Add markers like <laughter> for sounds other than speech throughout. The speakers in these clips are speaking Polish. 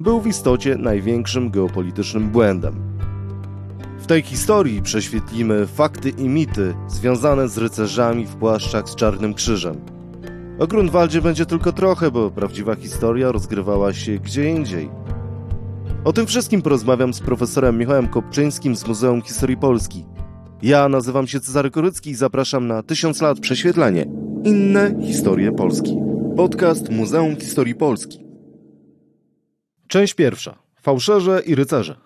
był w istocie największym geopolitycznym błędem. W tej historii prześwietlimy fakty i mity związane z rycerzami w płaszczach z Czarnym Krzyżem. O Grunwaldzie będzie tylko trochę, bo prawdziwa historia rozgrywała się gdzie indziej. O tym wszystkim porozmawiam z profesorem Michałem Kopczyńskim z Muzeum Historii Polski. Ja nazywam się Cezary Korycki i zapraszam na Tysiąc lat prześwietlenie. Inne historie Polski. Podcast Muzeum Historii Polski. Część pierwsza. Fałszerze i rycerze.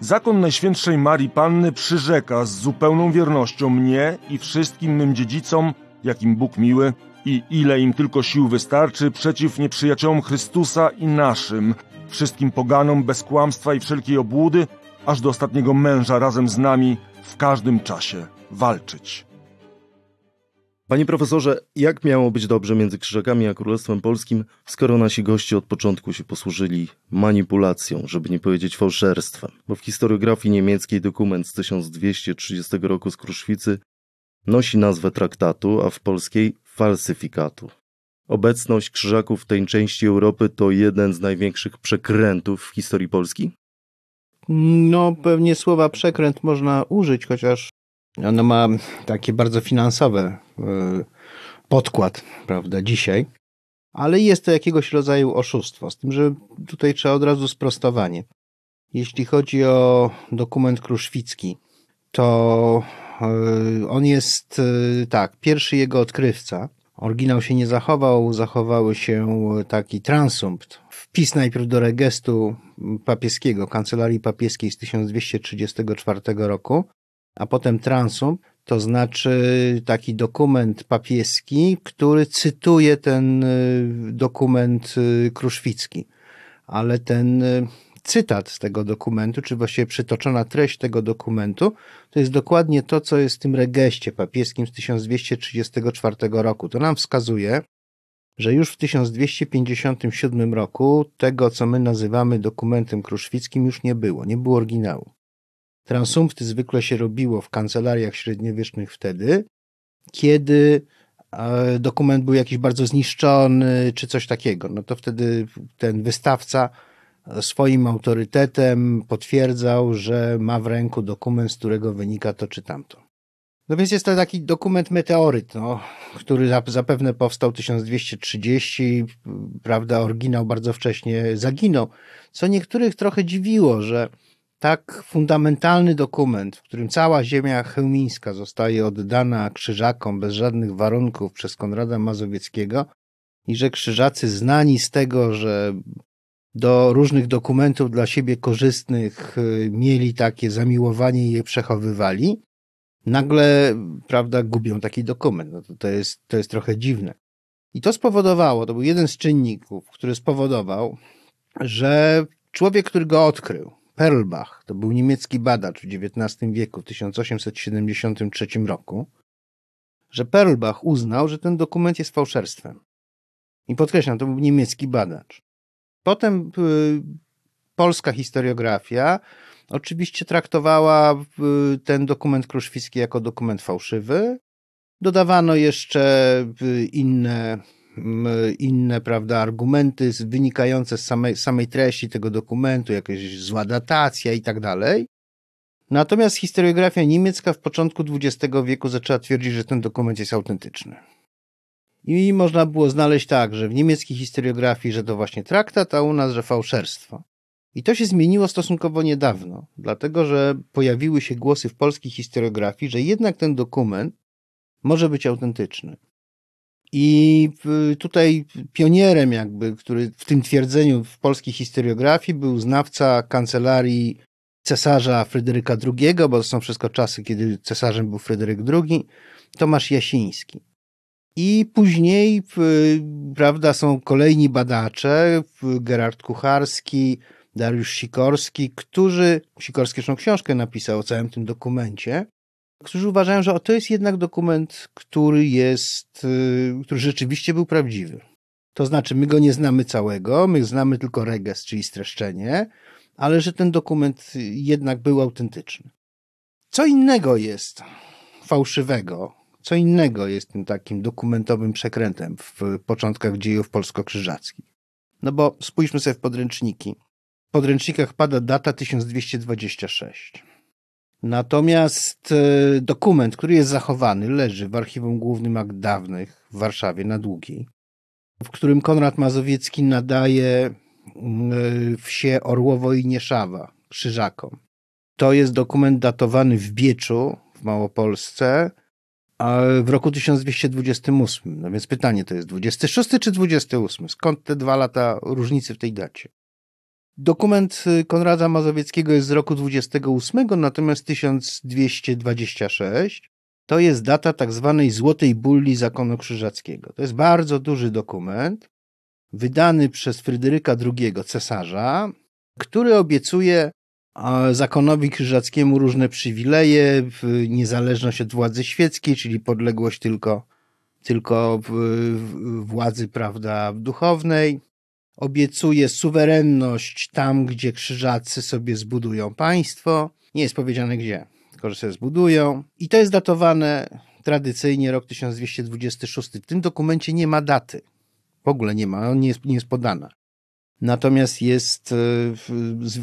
Zakon Najświętszej Marii Panny przyrzeka z zupełną wiernością mnie i wszystkim mym dziedzicom, jakim Bóg miły i ile im tylko sił wystarczy, przeciw nieprzyjaciołom Chrystusa i naszym, wszystkim poganom bez kłamstwa i wszelkiej obłudy, aż do ostatniego męża razem z nami w każdym czasie walczyć. Panie profesorze, jak miało być dobrze między Krzyżakami a Królestwem Polskim, skoro nasi goście od początku się posłużyli manipulacją, żeby nie powiedzieć fałszerstwem? Bo w historiografii niemieckiej dokument z 1230 roku z Kruszwicy nosi nazwę traktatu, a w polskiej falsyfikatu. Obecność Krzyżaków w tej części Europy to jeden z największych przekrętów w historii Polski? No, pewnie słowa przekręt można użyć, chociaż ono ma takie bardzo finansowe y, podkład, prawda, dzisiaj. Ale jest to jakiegoś rodzaju oszustwo, z tym, że tutaj trzeba od razu sprostowanie. Jeśli chodzi o dokument kruszwicki, to y, on jest y, tak, pierwszy jego odkrywca. Oryginał się nie zachował, zachowały się taki transumpt. Wpis najpierw do regestu papieskiego, kancelarii papieskiej z 1234 roku, a potem transum, to znaczy taki dokument papieski, który cytuje ten y, dokument y, kruszwicki. Ale ten y, cytat z tego dokumentu, czy właściwie przytoczona treść tego dokumentu, to jest dokładnie to, co jest w tym regeście papieskim z 1234 roku. To nam wskazuje, że już w 1257 roku tego, co my nazywamy dokumentem kruszwickim, już nie było, nie było oryginału. Transumpty zwykle się robiło w kancelariach średniowiecznych wtedy, kiedy e, dokument był jakiś bardzo zniszczony, czy coś takiego. No to wtedy ten wystawca swoim autorytetem potwierdzał, że ma w ręku dokument, z którego wynika to czy tamto. No więc jest to taki dokument meteoryt, no, który zapewne powstał 1230, prawda, oryginał bardzo wcześnie zaginął, co niektórych trochę dziwiło, że tak fundamentalny dokument, w którym cała ziemia chełmińska zostaje oddana krzyżakom bez żadnych warunków przez Konrada Mazowieckiego i że krzyżacy znani z tego, że do różnych dokumentów dla siebie korzystnych y, mieli takie zamiłowanie i je przechowywali, nagle, prawda, gubią taki dokument. No to, to, jest, to jest trochę dziwne. I to spowodowało, to był jeden z czynników, który spowodował, że człowiek, który go odkrył, Perlbach, to był niemiecki badacz w XIX wieku, w 1873 roku, że Perlbach uznał, że ten dokument jest fałszerstwem. I podkreślam, to był niemiecki badacz. Potem y, polska historiografia oczywiście traktowała y, ten dokument kruszwicki jako dokument fałszywy. Dodawano jeszcze y, inne inne prawda, argumenty wynikające z samej, samej treści tego dokumentu, jakaś zła datacja i tak dalej. Natomiast historiografia niemiecka w początku XX wieku zaczęła twierdzić, że ten dokument jest autentyczny. I można było znaleźć tak, że w niemieckiej historiografii, że to właśnie traktat, a u nas, że fałszerstwo. I to się zmieniło stosunkowo niedawno, dlatego że pojawiły się głosy w polskiej historiografii, że jednak ten dokument może być autentyczny. I tutaj pionierem jakby, który w tym twierdzeniu w polskiej historiografii był znawca kancelarii cesarza Fryderyka II, bo to są wszystko czasy, kiedy cesarzem był Fryderyk II, Tomasz Jasiński. I później, prawda, są kolejni badacze, Gerard Kucharski, Dariusz Sikorski, którzy, Sikorski zresztą książkę napisał o całym tym dokumencie, którzy uważają, że to jest jednak dokument, który jest, y, który rzeczywiście był prawdziwy. To znaczy, my go nie znamy całego, my znamy tylko reges, czyli streszczenie, ale że ten dokument jednak był autentyczny. Co innego jest fałszywego, co innego jest tym takim dokumentowym przekrętem w początkach dziejów polsko-krzyżackich. No bo spójrzmy sobie w podręczniki. W podręcznikach pada data 1226. Natomiast e, dokument, który jest zachowany, leży w Archiwum Głównym Akt Dawnych w Warszawie na Długiej, w którym Konrad Mazowiecki nadaje mm, wsie Orłowo i Nieszawa krzyżakom. To jest dokument datowany w Bieczu w Małopolsce w roku 1228. No więc pytanie to jest 26 czy 28? Skąd te dwa lata różnicy w tej dacie? Dokument y, Konrada Mazowieckiego jest z roku 28, natomiast 1226 to jest data tak zwanej Złotej Bulli Zakonu Krzyżackiego. To jest bardzo duży dokument, wydany przez Fryderyka II, cesarza, który obiecuje zakonowi krzyżackiemu różne przywileje, niezależność od władzy świeckiej, czyli podległość tylko, tylko władzy prawda, duchownej. Obiecuje suwerenność tam, gdzie krzyżacy sobie zbudują państwo. Nie jest powiedziane gdzie, tylko że sobie zbudują. I to jest datowane tradycyjnie rok 1226. W tym dokumencie nie ma daty. W ogóle nie ma, nie jest, nie jest podana natomiast jest e,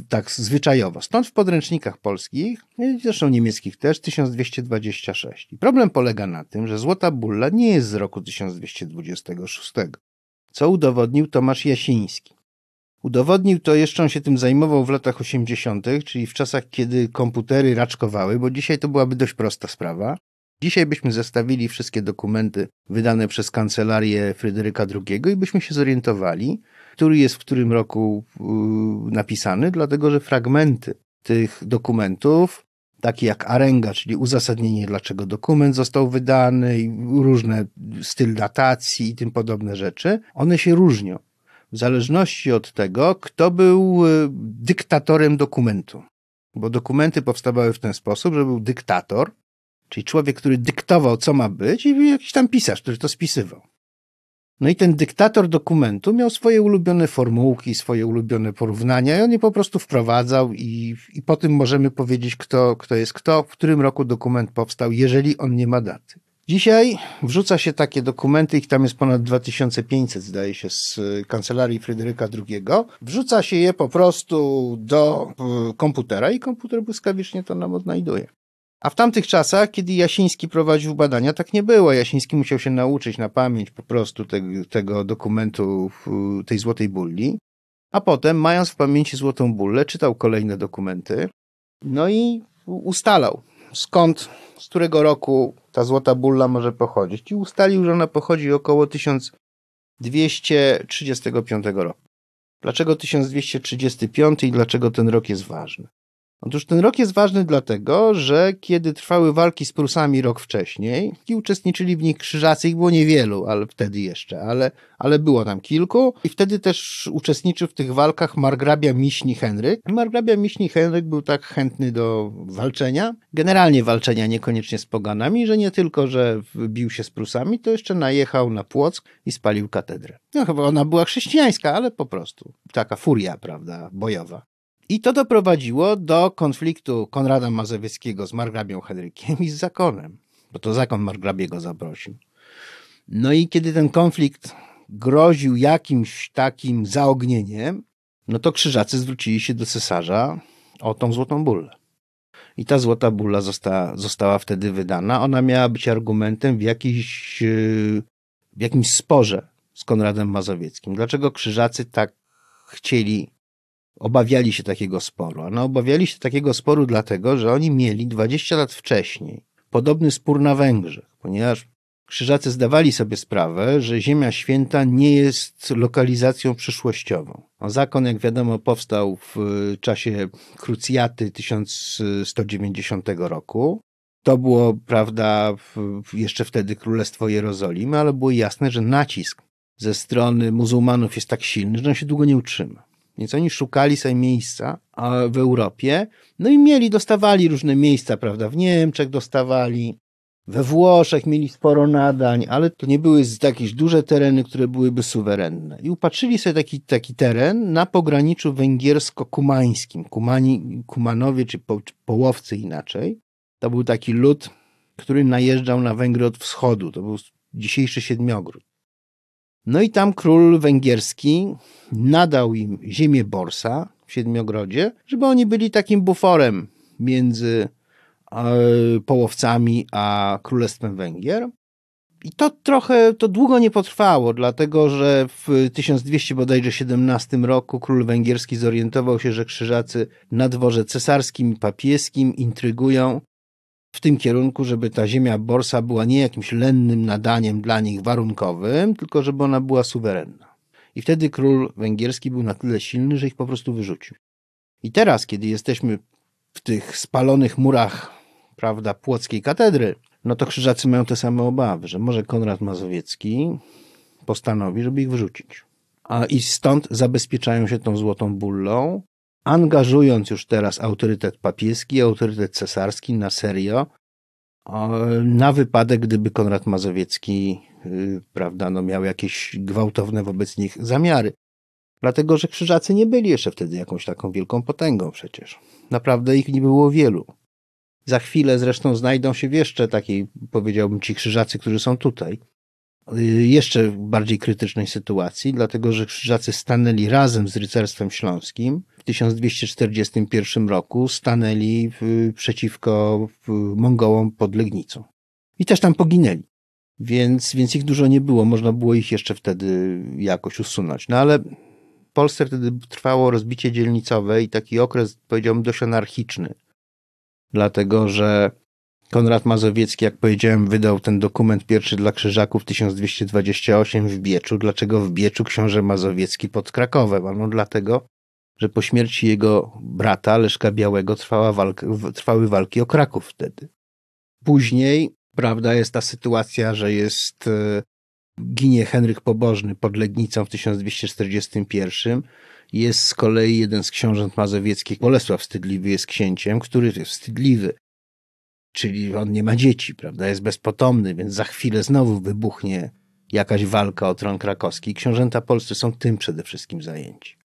tak zwyczajowo. Stąd w podręcznikach polskich, zresztą niemieckich też, 1226. I problem polega na tym, że Złota Bulla nie jest z roku 1226, co udowodnił Tomasz Jasiński. Udowodnił to jeszcze, on się tym zajmował w latach 80., czyli w czasach, kiedy komputery raczkowały, bo dzisiaj to byłaby dość prosta sprawa. Dzisiaj byśmy zestawili wszystkie dokumenty wydane przez kancelarię Fryderyka II i byśmy się zorientowali, który jest w którym roku napisany, dlatego że fragmenty tych dokumentów, takie jak arenga, czyli uzasadnienie, dlaczego dokument został wydany, różne styl datacji i tym podobne rzeczy, one się różnią. W zależności od tego, kto był y, dyktatorem dokumentu. Bo dokumenty powstawały w ten sposób, że był dyktator, czyli człowiek, który dyktował, co ma być, i jakiś tam pisarz, który to spisywał. No i ten dyktator dokumentu miał swoje ulubione formułki, swoje ulubione porównania i on je po prostu wprowadzał i, i po tym możemy powiedzieć, kto, kto jest kto, w którym roku dokument powstał, jeżeli on nie ma daty. Dzisiaj wrzuca się takie dokumenty, ich tam jest ponad 2500, zdaje się, z kancelarii Fryderyka II. Wrzuca się je po prostu do e, komputera i komputer błyskawicznie to nam odnajduje. A w tamtych czasach, kiedy Jasiński prowadził badania, tak nie było. Jasiński musiał się nauczyć na pamięć po prostu tego, tego dokumentu, tej złotej bulli. A potem, mając w pamięci złotą bullę, czytał kolejne dokumenty. No i ustalał, skąd, z którego roku ta złota bulla może pochodzić. I ustalił, że ona pochodzi około 1235 roku. Dlaczego 1235 i dlaczego ten rok jest ważny? Otóż ten rok jest ważny dlatego, że kiedy trwały walki z Prusami rok wcześniej i uczestniczyli w nich krzyżacy, ich było niewielu, ale wtedy jeszcze, ale, ale było tam kilku i wtedy też uczestniczył w tych walkach margrabia Miśni Henryk. Margrabia Miśni Henryk był tak chętny do walczenia, generalnie walczenia niekoniecznie z poganami, że nie tylko, że bił się z Prusami, to jeszcze najechał na Płock i spalił katedrę. No chyba ona była chrześcijańska, ale po prostu taka furia, prawda, bojowa. I to doprowadziło do konfliktu Konrada Mazowieckiego z margrabią Henrykiem i z zakonem, bo to zakon margrabiego zaprosił. No i kiedy ten konflikt groził jakimś takim zaognieniem, no to krzyżacy zwrócili się do cesarza o tą złotą bullę. I ta złota bulla została, została wtedy wydana. Ona miała być argumentem w, jakiś, w jakimś sporze z Konradem Mazowieckim. Dlaczego krzyżacy tak chcieli obawiali się takiego sporu. No, obawiali się takiego sporu dlatego, że oni mieli 20 lat wcześniej podobny spór na Węgrzech, ponieważ Krzyżacy zdawali sobie sprawę, że Ziemia Święta nie jest lokalizacją przyszłościową. No, zakon, jak wiadomo, powstał w czasie krucjaty 1190 roku. To było, prawda, jeszcze wtedy Królestwo Jerozolimy, ale było jasne, że nacisk ze strony muzułmanów jest tak silny, że on się długo nie utrzyma. Więc oni szukali sobie miejsca w Europie, no i mieli, dostawali różne miejsca, prawda? W Niemczech dostawali, we Włoszech mieli sporo nadań, ale to nie były jakieś duże tereny, które byłyby suwerenne. I upatrzyli sobie taki, taki teren na pograniczu węgiersko-kumańskim. Kumani, Kumanowie, czy, po, czy połowcy inaczej. To był taki lud, który najeżdżał na Węgry od wschodu. To był dzisiejszy Siedmiogród. No i tam król węgierski nadał im ziemię Borsa w Siedmiogrodzie, żeby oni byli takim buforem między e, połowcami a Królestwem Węgier. I to trochę, to długo nie potrwało, dlatego że w 1217 roku król węgierski zorientował się, że krzyżacy na dworze cesarskim i papieskim intrygują w tym kierunku, żeby ta ziemia Borsa była nie jakimś lennym nadaniem dla nich warunkowym, tylko żeby ona była suwerenna. I wtedy król węgierski był na tyle silny, że ich po prostu wyrzucił. I teraz, kiedy jesteśmy w tych spalonych murach, prawda, płockiej katedry, no to krzyżacy mają te same obawy, że może Konrad Mazowiecki postanowi, żeby ich wyrzucić. A i stąd zabezpieczają się tą złotą bullą, angażując już teraz autorytet papieski, autorytet cesarski na serio, na wypadek, gdyby Konrad Mazowiecki, y, prawda, no miał jakieś gwałtowne wobec nich zamiary. Dlatego, że krzyżacy nie byli jeszcze wtedy jakąś taką wielką potęgą przecież. Naprawdę ich nie było wielu. Za chwilę zresztą znajdą się jeszcze takiej, powiedziałbym, ci krzyżacy, którzy są tutaj, y, jeszcze bardziej krytycznej sytuacji, dlatego że krzyżacy stanęli razem z rycerstwem śląskim. W 1241 roku stanęli przeciwko Mongołom pod Legnicą. I też tam poginęli. Więc, więc ich dużo nie było, można było ich jeszcze wtedy jakoś usunąć. No ale w Polsce wtedy trwało rozbicie dzielnicowe i taki okres, powiedziałbym, dość anarchiczny dlatego że Konrad Mazowiecki, jak powiedziałem, wydał ten dokument pierwszy dla Krzyżaków 1228 w Bieczu. Dlaczego w Bieczu książę Mazowiecki pod Krakowem? Ano dlatego, że po śmierci jego brata Leszka Białego trwała trwały walki o Kraków wtedy. Później, prawda, jest ta sytuacja, że jest e, ginie Henryk Pobożny pod Legnicą w 1241 jest z kolei jeden z książąt mazowieckich, Bolesław Wstydliwy jest księciem, który jest wstydliwy. Czyli on nie ma dzieci, prawda? Jest bezpotomny, więc za chwilę znowu wybuchnie jakaś walka o tron krakowski. Książęta polscy są tym przede wszystkim zajęci.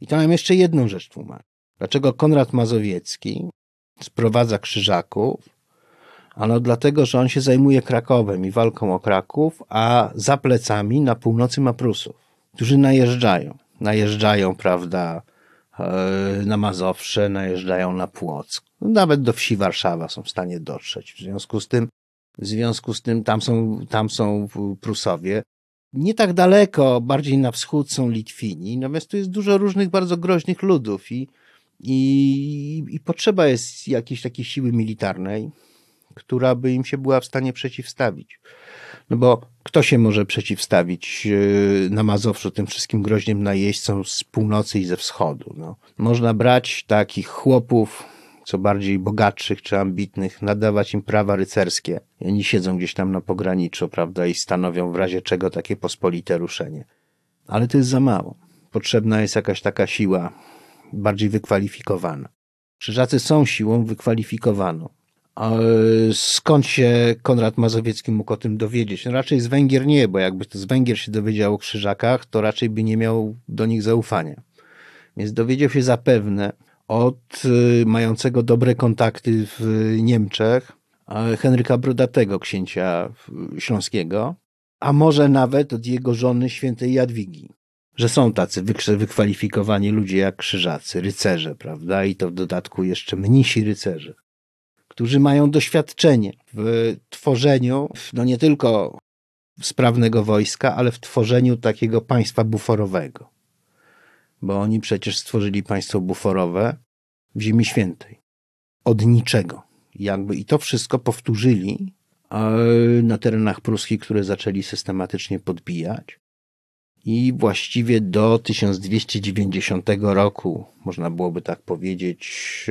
I to mam jeszcze jedną rzecz tłumaczyć. Dlaczego Konrad Mazowiecki sprowadza krzyżaków? Ano dlatego, że on się zajmuje Krakowem i walką o Kraków, a za plecami na północy ma Prusów, którzy najeżdżają najeżdżają, prawda, e, na Mazowsze, najeżdżają na Płock. Nawet do wsi Warszawa są w stanie dotrzeć. W związku z tym, w związku z tym tam są, tam są Prusowie. Nie tak daleko, bardziej na wschód są Litwini, natomiast tu jest dużo różnych bardzo groźnych ludów i, i, i potrzeba jest jakiejś takiej siły militarnej, która by im się była w stanie przeciwstawić. No bo kto się może przeciwstawić e, na Mazowszu tym wszystkim groźnym najeźdźcom z północy i ze wschodu? No, można brać takich chłopów, co bardziej bogatszych czy ambitnych, nadawać im prawa rycerskie. I oni siedzą gdzieś tam na pograniczu, prawda, i stanowią w razie czego takie pospolite ruszenie. Ale to jest za mało. Potrzebna jest jakaś taka siła bardziej wykwalifikowana. Krzyżacy są siłą wykwalifikowaną. Skąd się Konrad Mazowiecki mógł o tym dowiedzieć? No raczej z Węgier nie, bo jakby to z Węgier się dowiedział o krzyżakach, to raczej by nie miał do nich zaufania. Więc dowiedział się zapewne od y, mającego dobre kontakty w Niemczech Henryka Brodatego, księcia śląskiego, a może nawet od jego żony świętej Jadwigi, że są tacy wykwalifikowani ludzie jak krzyżacy, rycerze, prawda? I to w dodatku jeszcze mnisi rycerze którzy mają doświadczenie w tworzeniu, no nie tylko sprawnego wojska, ale w tworzeniu takiego państwa buforowego. Bo oni przecież stworzyli państwo buforowe w Ziemi Świętej. Od niczego. Jakby i to wszystko powtórzyli na terenach pruskich, które zaczęli systematycznie podbijać. I właściwie do 1290 roku, można byłoby tak powiedzieć,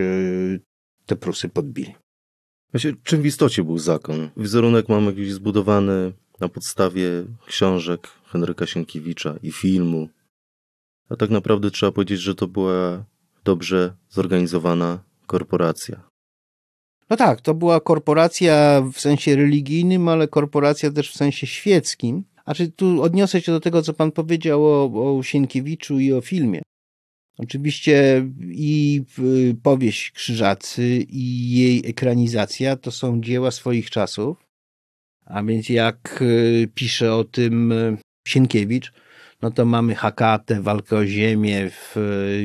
te Prusy podbili. Właśnie, czym w istocie był zakon? Wizerunek mamy jakiś zbudowany na podstawie książek Henryka Sienkiewicza i filmu. A tak naprawdę trzeba powiedzieć, że to była dobrze zorganizowana korporacja. No tak, to była korporacja w sensie religijnym, ale korporacja też w sensie świeckim. A czy tu odniosę się do tego, co pan powiedział o, o Sienkiewiczu i o filmie. Oczywiście i powieść Krzyżacy i jej ekranizacja to są dzieła swoich czasów. A więc jak e, pisze o tym e, Sienkiewicz, no to mamy Hakatę, walkę o ziemię w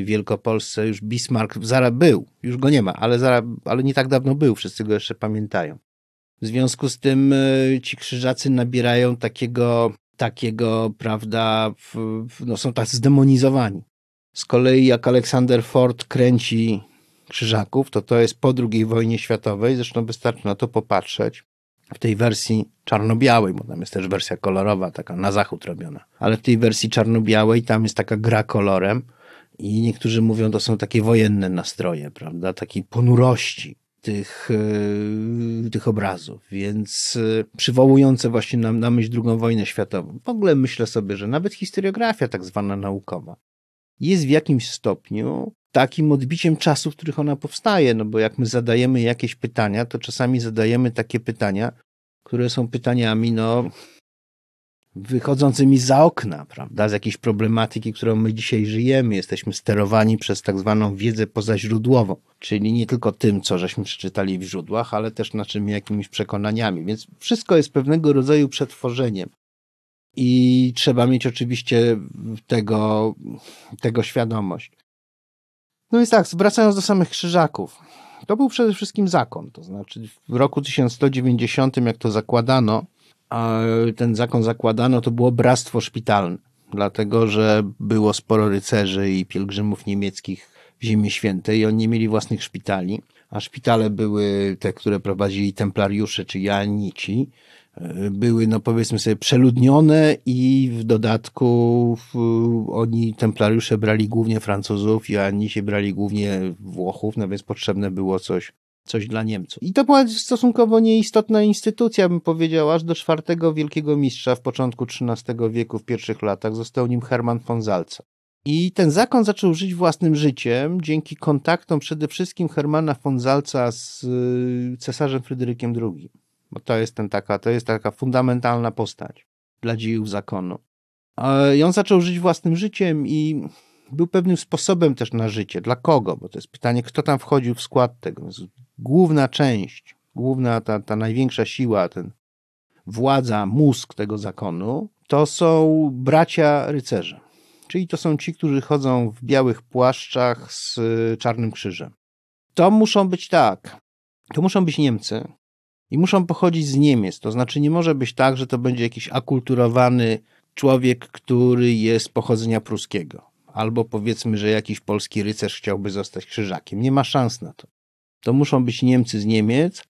Wielkopolsce, już Bismarck zaraz był, już go nie ma, ale, zaraz, ale nie tak dawno był, wszyscy go jeszcze pamiętają. W związku z tym e, ci krzyżacy nabierają takiego, takiego prawda, no są tak zdemonizowani. Z kolei jak Aleksander Ford kręci krzyżaków, to to jest po II wojnie światowej, zresztą wystarczy na to popatrzeć, w tej wersji czarno-białej, bo tam jest też wersja kolorowa, taka na zachód robiona, ale w tej wersji czarno-białej tam jest taka gra kolorem i niektórzy mówią, to są takie wojenne nastroje, prawda, takiej ponurości tych, yy, tych obrazów, więc yy, przywołujące właśnie na, na myśl II wojnę światową. W ogóle myślę sobie, że nawet historiografia tak zwana naukowa jest w jakimś stopniu takim odbiciem czasu, w których ona powstaje, no bo jak my zadajemy jakieś pytania, to czasami zadajemy takie pytania, które są pytaniami, no, wychodzącymi za okna, prawda, z jakiejś problematyki, którą my dzisiaj żyjemy. Jesteśmy sterowani przez tak zwaną wiedzę pozaźródłową, czyli nie tylko tym, co żeśmy przeczytali w źródłach, ale też naszymi jakimiś przekonaniami. Więc wszystko jest pewnego rodzaju przetworzeniem. I trzeba mieć oczywiście tego, tego świadomość. No więc tak, wracając do samych krzyżaków. To był przede wszystkim zakon. To znaczy w roku 1190, jak to zakładano, ten zakon zakładano, to było bractwo szpitalne. Dlatego, że było sporo rycerzy i pielgrzymów niemieckich w Ziemi Świętej i oni nie mieli własnych szpitali, a szpitale były te, które prowadzili templariusze czy janici były, no powiedzmy sobie, przeludnione i w dodatku oni, templariusze brali głównie Francuzów, i ani się brali głównie Włochów, no więc potrzebne było coś, coś dla Niemców. I to była stosunkowo nieistotna instytucja, bym powiedział, aż do czwartego wielkiego mistrza w początku XIII wieku, w pierwszych latach, został nim Hermann von Salza. I ten zakon zaczął żyć własnym życiem dzięki kontaktom przede wszystkim Hermana von Salza z y, cesarzem Fryderykiem II bo to jest, ten taka, to jest taka fundamentalna postać dla dziejów zakonu. I on zaczął żyć własnym życiem i był pewnym sposobem też na życie. Dla kogo? Bo to jest pytanie, kto tam wchodził w skład tego. Główna część, główna ta, ta największa siła, ten władza, mózg tego zakonu, to są bracia rycerze. Czyli to są ci, którzy chodzą w białych płaszczach z czarnym krzyżem. To muszą być tak. To muszą być Niemcy, i muszą pochodzić z Niemiec. To znaczy nie może być tak, że to będzie jakiś akulturowany człowiek, który jest pochodzenia pruskiego. Albo powiedzmy, że jakiś polski rycerz chciałby zostać krzyżakiem. Nie ma szans na to. To muszą być Niemcy z Niemiec.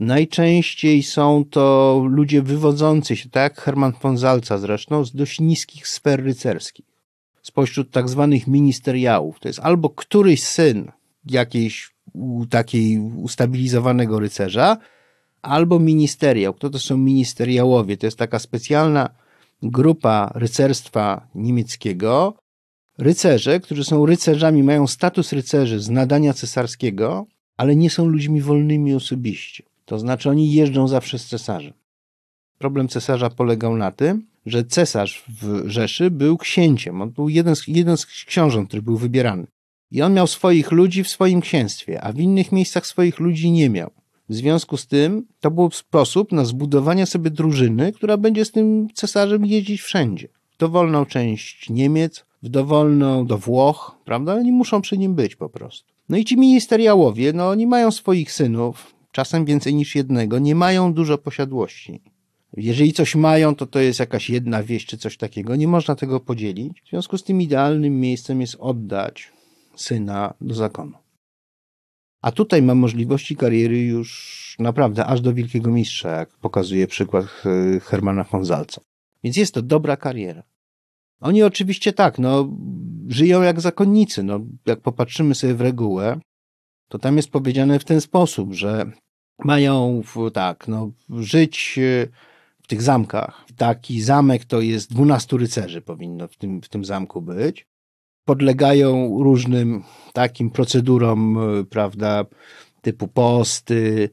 Najczęściej są to ludzie wywodzący się, tak jak Hermann von Salza zresztą, z dość niskich sfer rycerskich. Spośród tak zwanych ministeriałów. To jest albo któryś syn jakiejś takiej ustabilizowanego rycerza, albo ministeriał. Kto to są ministeriałowie? To jest taka specjalna grupa rycerstwa niemieckiego. Rycerze, którzy są rycerzami, mają status rycerzy z nadania cesarskiego, ale nie są ludźmi wolnymi osobiście. To znaczy oni jeżdżą zawsze z cesarzem. Problem cesarza polegał na tym, że cesarz w Rzeszy był księciem. On był jeden z, jeden z książąt, który był wybierany. I on miał swoich ludzi w swoim księstwie, a w innych miejscach swoich ludzi nie miał. W związku z tym to był sposób na zbudowanie sobie drużyny, która będzie z tym cesarzem jeździć wszędzie. W dowolną część Niemiec, w dowolną do Włoch, prawda? Oni muszą przy nim być po prostu. No i ci ministeriałowie, no oni mają swoich synów, czasem więcej niż jednego, nie mają dużo posiadłości. Jeżeli coś mają, to to jest jakaś jedna wieś czy coś takiego. Nie można tego podzielić. W związku z tym idealnym miejscem jest oddać syna do zakonu. A tutaj ma możliwości kariery już naprawdę aż do wielkiego mistrza, jak pokazuje przykład e, Hermana von Zalca. Więc jest to dobra kariera. Oni oczywiście tak, no, żyją jak zakonnicy. No, jak popatrzymy sobie w regułę, to tam jest powiedziane w ten sposób, że mają tak, no, żyć e, w tych zamkach. Taki zamek to jest dwunastu rycerzy powinno w tym, w tym zamku być podlegają różnym takim procedurom, e, prawda, typu posty,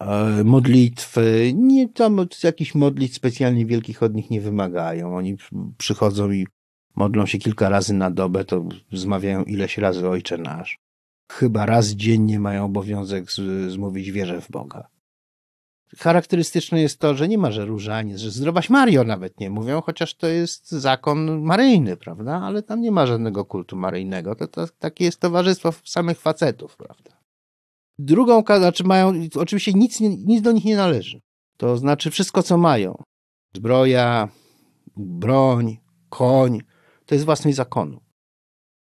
e, modlitwy. Nie tam jakichś modlitw specjalnie wielkich od nich nie wymagają. Oni przychodzą i modlą się kilka razy na dobę, to zmawiają ileś razy Ojcze Nasz. Chyba raz dziennie mają obowiązek zmówić wierę w Boga. Charakterystyczne jest to, że nie ma, że różaniec, że zdrowaś Mario nawet nie mówią, chociaż to jest zakon maryjny, prawda? Ale tam nie ma żadnego kultu maryjnego. To, to takie jest towarzystwo samych facetów, prawda? Drugą, znaczy mają, oczywiście nic, nic do nich nie należy. To znaczy wszystko, co mają. Zbroja, broń, koń, to jest własność zakonu.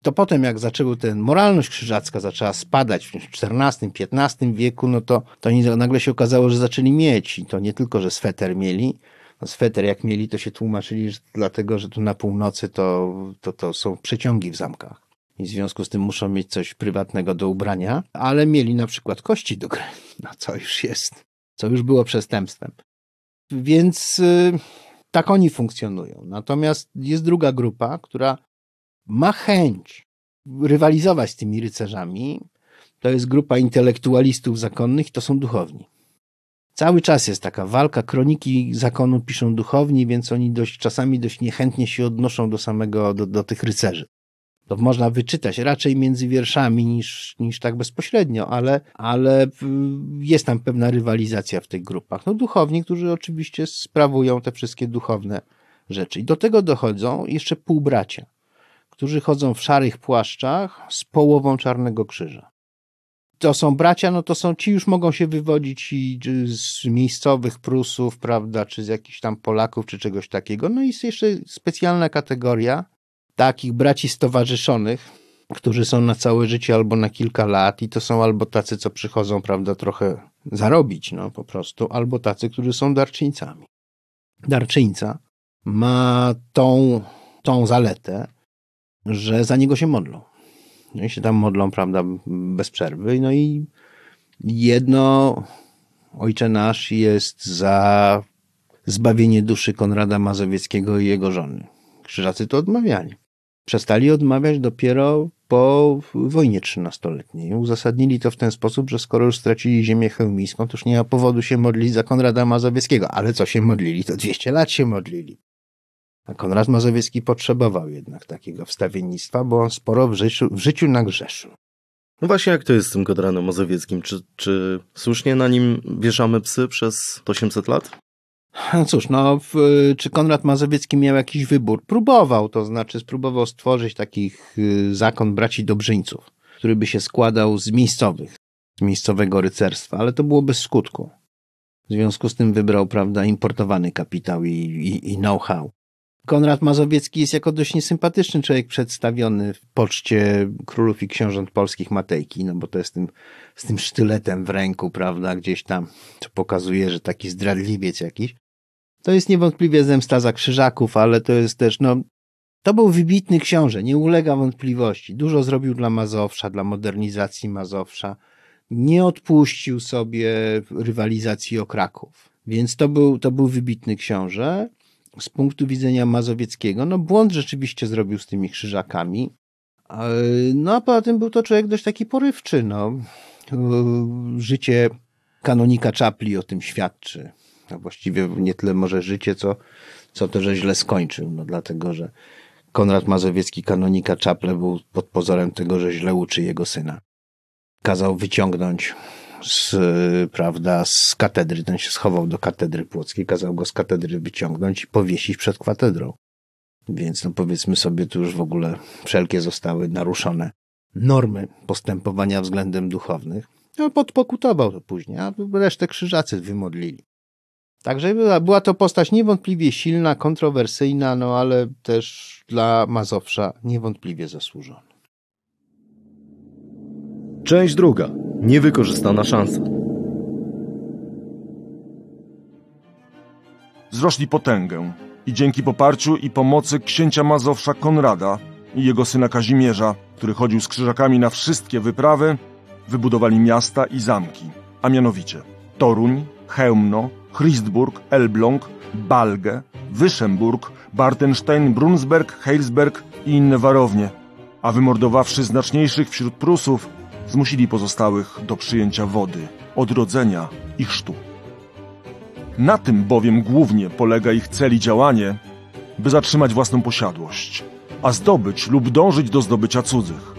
To potem, jak zaczęły ten moralność krzyżacka zaczęła spadać w XIV-XV wieku, no to, to nagle się okazało, że zaczęli mieć. I to nie tylko, że sweter mieli. No sweter jak mieli, to się tłumaczyli, że dlatego, że tu na północy to, to, to są przeciągi w zamkach. I w związku z tym muszą mieć coś prywatnego do ubrania, ale mieli na przykład kości do gry. <laughs> No co już jest, co już było przestępstwem. Więc y, tak oni funkcjonują. Natomiast jest druga grupa, która ma chęć rywalizować z tymi rycerzami. To jest grupa intelektualistów zakonnych, to są duchowni. Cały czas jest taka walka, kroniki zakonu piszą duchowni, więc oni dość, czasami dość niechętnie się odnoszą do samego, do, do tych rycerzy. To można wyczytać raczej między wierszami niż, niż tak bezpośrednio, ale, ale jest tam pewna rywalizacja w tych grupach. No duchowni, którzy oczywiście sprawują te wszystkie duchowne rzeczy. I do tego dochodzą jeszcze półbracia którzy chodzą w szarych płaszczach z połową czarnego krzyża. To są bracia, no to są ci już mogą się wywodzić i z miejscowych Prusów, prawda, czy z jakichś tam Polaków, czy czegoś takiego. No i jest jeszcze specjalna kategoria takich braci stowarzyszonych, którzy są na całe życie albo na kilka lat i to są albo tacy, co przychodzą, prawda, trochę zarobić, no po prostu, albo tacy, którzy są darczyńcami. Darczyńca ma tą, tą zaletę, że za niego się modlą. No i się tam modlą, prawda, bez przerwy. No i jedno, Ojcze Nasz, jest za zbawienie duszy Konrada Mazowieckiego i jego żony. Krzyżacy to odmawiali. Przestali odmawiać dopiero po wojnie trzynastoletniej. Uzasadnili to w ten sposób, że skoro już stracili ziemię chełmijską, to już nie ma powodu się modlić za Konrada Mazowieckiego. Ale co się modlili? To 200 lat się modlili. A Konrad Mazowiecki potrzebował jednak takiego wstawiennictwa, bo on sporo w życiu, w życiu nagrzeszył. No właśnie, jak to jest z tym Konradem Mazowieckim? Czy, czy słusznie na nim wieszamy psy przez 800 lat? No cóż, no, w, czy Konrad Mazowiecki miał jakiś wybór? Próbował, to znaczy spróbował stworzyć taki y, zakon braci Dobrzyńców, który by się składał z miejscowych, z miejscowego rycerstwa, ale to było bez skutku. W związku z tym wybrał, prawda, importowany kapitał i, i, i know-how. Konrad Mazowiecki jest jako dość niesympatyczny człowiek przedstawiony w poczcie królów i książąt polskich Matejki, no bo to jest tym, z tym sztyletem w ręku, prawda, gdzieś tam, co pokazuje, że taki zdradliwiec jakiś. To jest niewątpliwie zemsta za krzyżaków, ale to jest też, no, to był wybitny książę, nie ulega wątpliwości. Dużo zrobił dla Mazowsza, dla modernizacji Mazowsza. Nie odpuścił sobie rywalizacji o Kraków. Więc to był, to był wybitny książę z punktu widzenia mazowieckiego, no błąd rzeczywiście zrobił z tymi krzyżakami. No a poza tym był to człowiek dość taki porywczy. No. Życie kanonika Czapli o tym świadczy. No właściwie nie tyle może życie, co, co to, że źle skończył. No dlatego, że Konrad Mazowiecki kanonika Czaple był pod pozorem tego, że źle uczy jego syna. Kazał wyciągnąć z, prawda, z katedry. Ten się schował do katedry płockiej, kazał go z katedry wyciągnąć i powiesić przed katedrą. Więc no powiedzmy sobie, tu już w ogóle wszelkie zostały naruszone normy postępowania względem duchownych. No, podpokutował to później, a resztę krzyżacy wymodlili. Także była, była to postać niewątpliwie silna, kontrowersyjna, no ale też dla Mazowsza niewątpliwie zasłużona. Część druga. Niewykorzystana szansa. Wzrośli potęgę i dzięki poparciu i pomocy księcia Mazowsza Konrada i jego syna Kazimierza, który chodził z krzyżakami na wszystkie wyprawy, wybudowali miasta i zamki, a mianowicie Toruń, Chełmno, Christburg, Elbląg, Balgę, Wyszemburg, Bartenstein, Brunsberg, Heilsberg i inne warownie, a wymordowawszy znaczniejszych wśród Prusów, zmusili pozostałych do przyjęcia wody, odrodzenia i chrztu. Na tym bowiem głównie polega ich cel i działanie, by zatrzymać własną posiadłość, a zdobyć lub dążyć do zdobycia cudzych.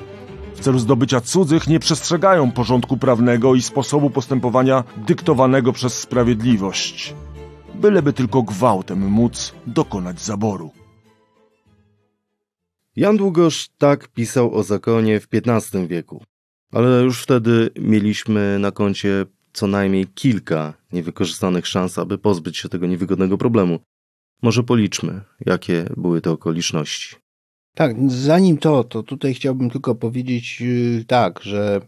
w celu zdobycia cudzych nie przestrzegają porządku prawnego i sposobu postępowania dyktowanego przez sprawiedliwość. Byleby tylko gwałtem móc dokonać zaboru. Jan Długosz tak pisał o zakonie w XV wieku, ale już wtedy mieliśmy na koncie co najmniej kilka niewykorzystanych szans, aby pozbyć się tego niewygodnego problemu. Może policzmy, jakie były te okoliczności. Tak, zanim to, to tutaj chciałbym tylko powiedzieć yy, tak, że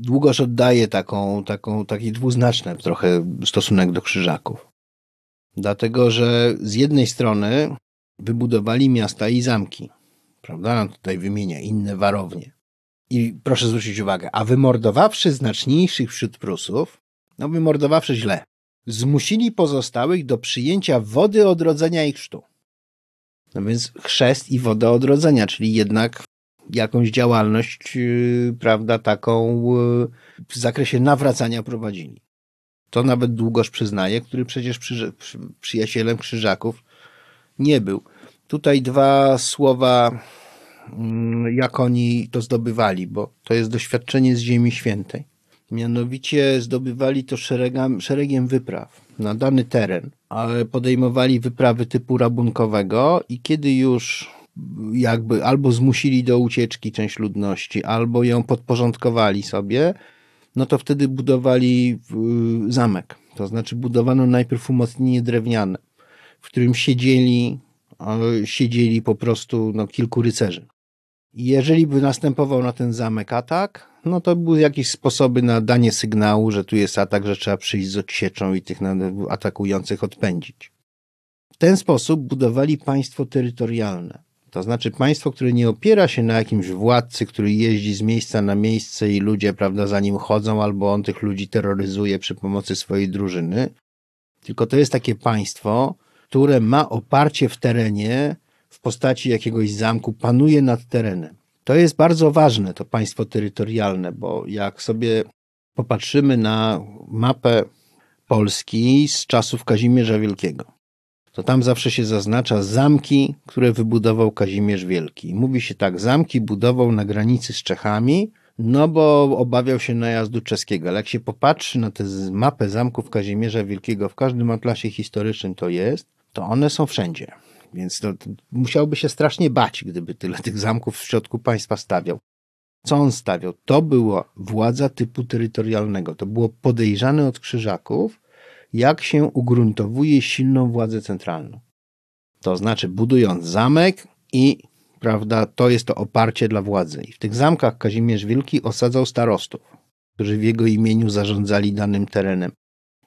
Długosz oddaje taką, taką, taki dwuznaczny trochę stosunek do krzyżaków. Dlatego, że z jednej strony wybudowali miasta i zamki, prawda? Tutaj wymienia inne warownie. I proszę zwrócić uwagę, a wymordowawszy znaczniejszych wśród Prusów, no wymordowawszy źle, zmusili pozostałych do przyjęcia wody odrodzenia i chrztu. No więc chrzest i woda odrodzenia, czyli jednak jakąś działalność, yy, prawda, taką yy, w zakresie nawracania prowadzili. To nawet Długosz przyznaje, który przecież przy, przy, przyjacielem krzyżaków nie był. Tutaj dwa słowa, jak oni to zdobywali, bo to jest doświadczenie z Ziemi Świętej. Mianowicie zdobywali to szeregam, szeregiem wypraw na dany teren, ale podejmowali wyprawy typu rabunkowego i kiedy już jakby albo zmusili do ucieczki część ludności, albo ją podporządkowali sobie, no to wtedy budowali zamek. To znaczy budowano najpierw umocnienie drewniane, w którym siedzieli, siedzieli po prostu no, kilku rycerzy. Jeżeli by następował na ten zamek atak, no to były jakieś sposoby na danie sygnału, że tu jest atak, że trzeba przyjść z odsieczą i tych atakujących odpędzić. W ten sposób budowali państwo terytorialne. To znaczy państwo, które nie opiera się na jakimś władcy, który jeździ z miejsca na miejsce i ludzie, prawda, za nim chodzą, albo on tych ludzi terroryzuje przy pomocy swojej drużyny. Tylko to jest takie państwo, które ma oparcie w terenie w postaci jakiegoś zamku, panuje nad terenem. To jest bardzo ważne, to państwo terytorialne, bo jak sobie popatrzymy na mapę Polski z czasów Kazimierza Wielkiego, to tam zawsze się zaznacza zamki, które wybudował Kazimierz Wielki. Mówi się tak, zamki budował na granicy z Czechami, no bo obawiał się najazdu czeskiego. Ale jak się popatrzy na tę mapę zamków Kazimierza Wielkiego, w każdym atlasie historycznym to jest, to one są wszędzie. Więc to, to musiałby się strasznie bać, gdyby tyle tych zamków w środku państwa stawiał. Co on stawiał? To była władza typu terytorialnego. To było podejrzane od krzyżaków, jak się ugruntowuje silną władzę centralną. To znaczy, budując zamek i, prawda, to jest to oparcie dla władzy. I w tych zamkach Kazimierz Wielki osadzał starostów, którzy w jego imieniu zarządzali danym terenem.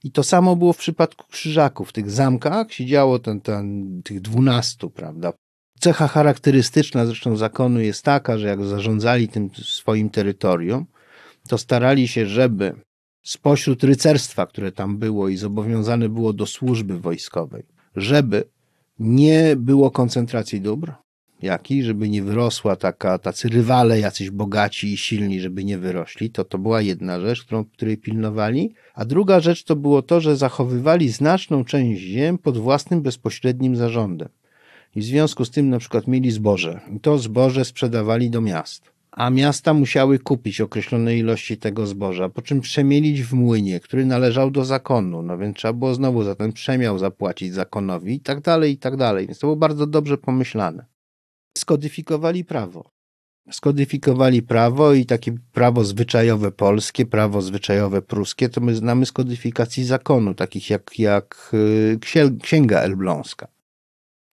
I to samo było w przypadku krzyżaków. W tych zamkach siedziało ten, ten, tych dwunastu, prawda? Cecha charakterystyczna zresztą zakonu jest taka, że jak zarządzali tym swoim terytorium, to starali się, żeby spośród rycerstwa, które tam było i zobowiązane było do służby wojskowej, żeby nie było koncentracji dóbr, jaki, żeby nie wyrosła taka, tacy rywale, jacyś bogaci i silni, żeby nie wyrośli, to to była jedna rzecz, którą, której pilnowali, a druga rzecz to było to, że zachowywali znaczną część ziem pod własnym bezpośrednim zarządem. I w związku z tym na przykład mieli zboże. I to zboże sprzedawali do miast. A miasta musiały kupić określone ilości tego zboża, po czym przemielić w młynie, który należał do zakonu. No więc trzeba było znowu za ten przemiał zapłacić zakonowi i tak dalej, i tak dalej. Więc to było bardzo dobrze pomyślane skodyfikowali prawo. Skodyfikowali prawo i takie prawo zwyczajowe polskie, prawo zwyczajowe pruskie, to my znamy z kodyfikacji zakonu, takich jak, jak y, Księga Elbląska.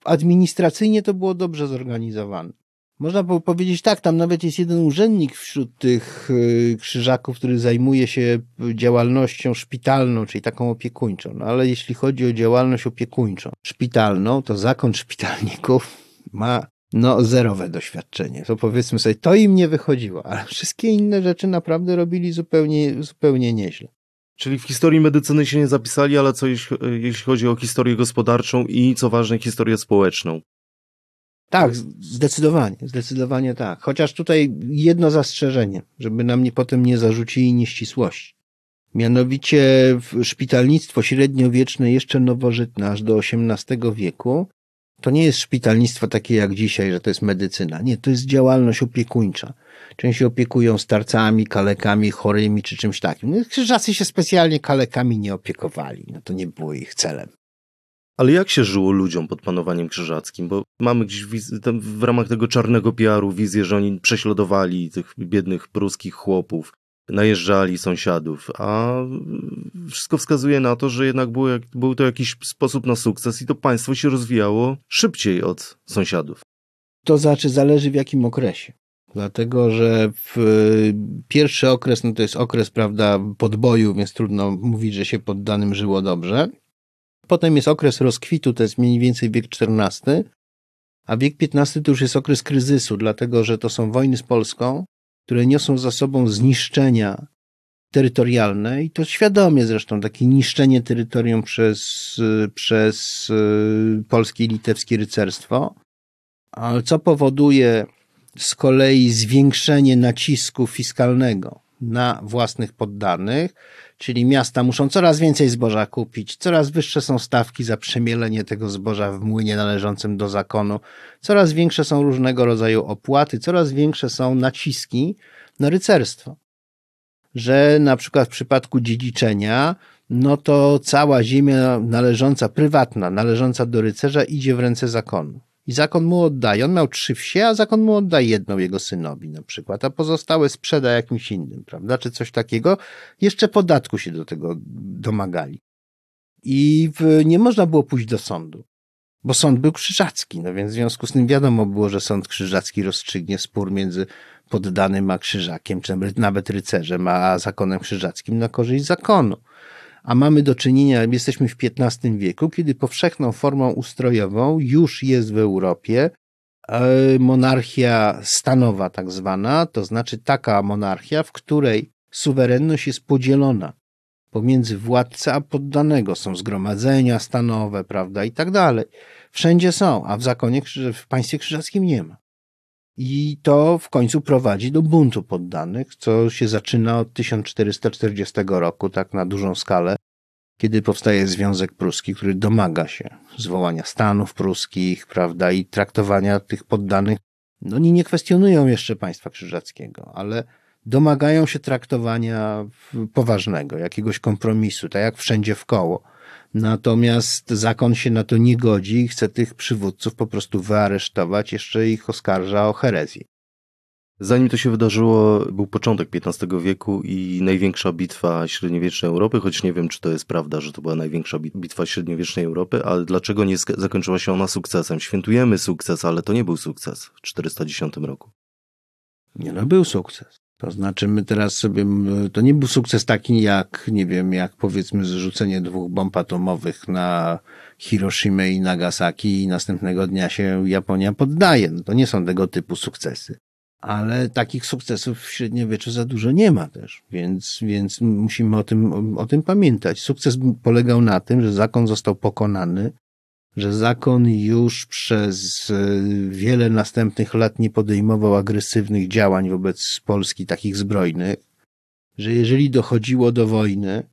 Administracyjnie to było dobrze zorganizowane. Można było powiedzieć tak, tam nawet jest jeden urzędnik wśród tych y, krzyżaków, który zajmuje się działalnością szpitalną, czyli taką opiekuńczą. No ale jeśli chodzi o działalność opiekuńczą, szpitalną, to zakon szpitalników ma no, zerowe doświadczenie. To powiedzmy sobie, to im nie wychodziło, ale wszystkie inne rzeczy naprawdę robili zupełnie, zupełnie nieźle. Czyli w historii medycyny się nie zapisali, ale co jeśli, jeśli chodzi o historię gospodarczą i co ważne, historię społeczną? Tak, zdecydowanie, zdecydowanie tak. Chociaż tutaj jedno zastrzeżenie, żeby nam nie, potem nie zarzucili nieścisłości. Mianowicie szpitalnictwo średniowieczne, jeszcze nowożytne, aż do XVIII wieku, To nie jest szpitalnictwo takie jak dzisiaj, że to jest medycyna. Nie, to jest działalność opiekuńcza. Część się opiekują starcami, kalekami, chorymi czy czymś takim. No, krzyżacy się specjalnie kalekami nie opiekowali. No to nie było ich celem. Ale jak się żyło ludziom pod panowaniem krzyżackim? Bo mamy gdzieś w ramach tego czarnego PR-u wizję, że oni prześladowali tych biednych pruskich chłopów, najeżdżali sąsiadów, a wszystko wskazuje na to, że jednak było, był to jakiś sposób na sukces i to państwo się rozwijało szybciej od sąsiadów. To znaczy zależy w jakim okresie. Dlatego, że w pierwszy okres, no to jest okres, prawda, podboju, więc trudno mówić, że się poddanym żyło dobrze. Potem jest okres rozkwitu, to jest mniej więcej wiek XIV, a wiek XV to już jest okres kryzysu, dlatego że to są wojny z Polską, które niosą za sobą zniszczenia terytorialne i to świadomie zresztą, takie niszczenie terytorium przez, przez y, polskie i litewskie rycerstwo, co powoduje z kolei zwiększenie nacisku fiskalnego na własnych poddanych, czyli miasta muszą coraz więcej zboża kupić, coraz wyższe są stawki za przemielenie tego zboża w młynie należącym do zakonu, coraz większe są różnego rodzaju opłaty, coraz większe są naciski na rycerstwo. Że na przykład w przypadku dziedziczenia, no to cała ziemia należąca, prywatna, należąca do rycerza idzie w ręce zakonu. I zakon mu oddaje. On miał trzy wsie, a zakon mu oddaje jedną jego synowi na przykład, a pozostałe sprzeda jakimś innym, prawda? Czy coś takiego. Jeszcze podatku się do tego domagali. I w, nie można było pójść do sądu, bo sąd był krzyżacki, no więc w związku z tym wiadomo było, że sąd krzyżacki rozstrzygnie spór między poddanym a krzyżakiem, czy nawet rycerzem, a zakonem krzyżackim na korzyść zakonu a mamy do czynienia, jesteśmy w XV wieku, kiedy powszechną formą ustrojową już jest w Europie e, monarchia stanowa, tak zwana, to znaczy taka monarchia, w której suwerenność jest podzielona pomiędzy władcę a poddanego. Są zgromadzenia stanowe, prawda, i tak dalej. Wszędzie są, a w zakonie, w państwie krzyżackim nie ma. I to w końcu prowadzi do buntu poddanych, co się zaczyna od 1440 roku, tak na dużą skalę, kiedy powstaje Związek Pruski, który domaga się zwołania stanów pruskich, prawda, i traktowania tych poddanych. No, oni nie kwestionują jeszcze państwa krzyżackiego, ale domagają się traktowania poważnego, jakiegoś kompromisu, tak jak wszędzie w koło Natomiast zakon się na to nie godzi i chce tych przywódców po prostu wyaresztować, jeszcze ich oskarża o herezję. Zanim to się wydarzyło, był początek XV wieku i największa bitwa średniowiecznej Europy, choć nie wiem, czy to jest prawda, że to była największa bitwa średniowiecznej Europy, ale dlaczego nie zakończyła się ona sukcesem? Świętujemy sukces, ale to nie był sukces w 410 roku. Nie no, był sukces. To znaczy, my teraz sobie, to nie był sukces taki jak, nie wiem, jak powiedzmy zrzucenie dwóch bomb atomowych na Hiroshima i Nagasaki i następnego dnia się Japonia poddaje. No to nie są tego typu sukcesy. Ale takich sukcesów w średniowieczu za dużo nie ma też, więc, więc musimy o tym, o tym pamiętać. Sukces polegał na tym, że zakon został pokonany, że zakon już przez e, wiele następnych lat nie podejmował agresywnych działań wobec Polski, takich zbrojnych, że jeżeli dochodziło do wojny,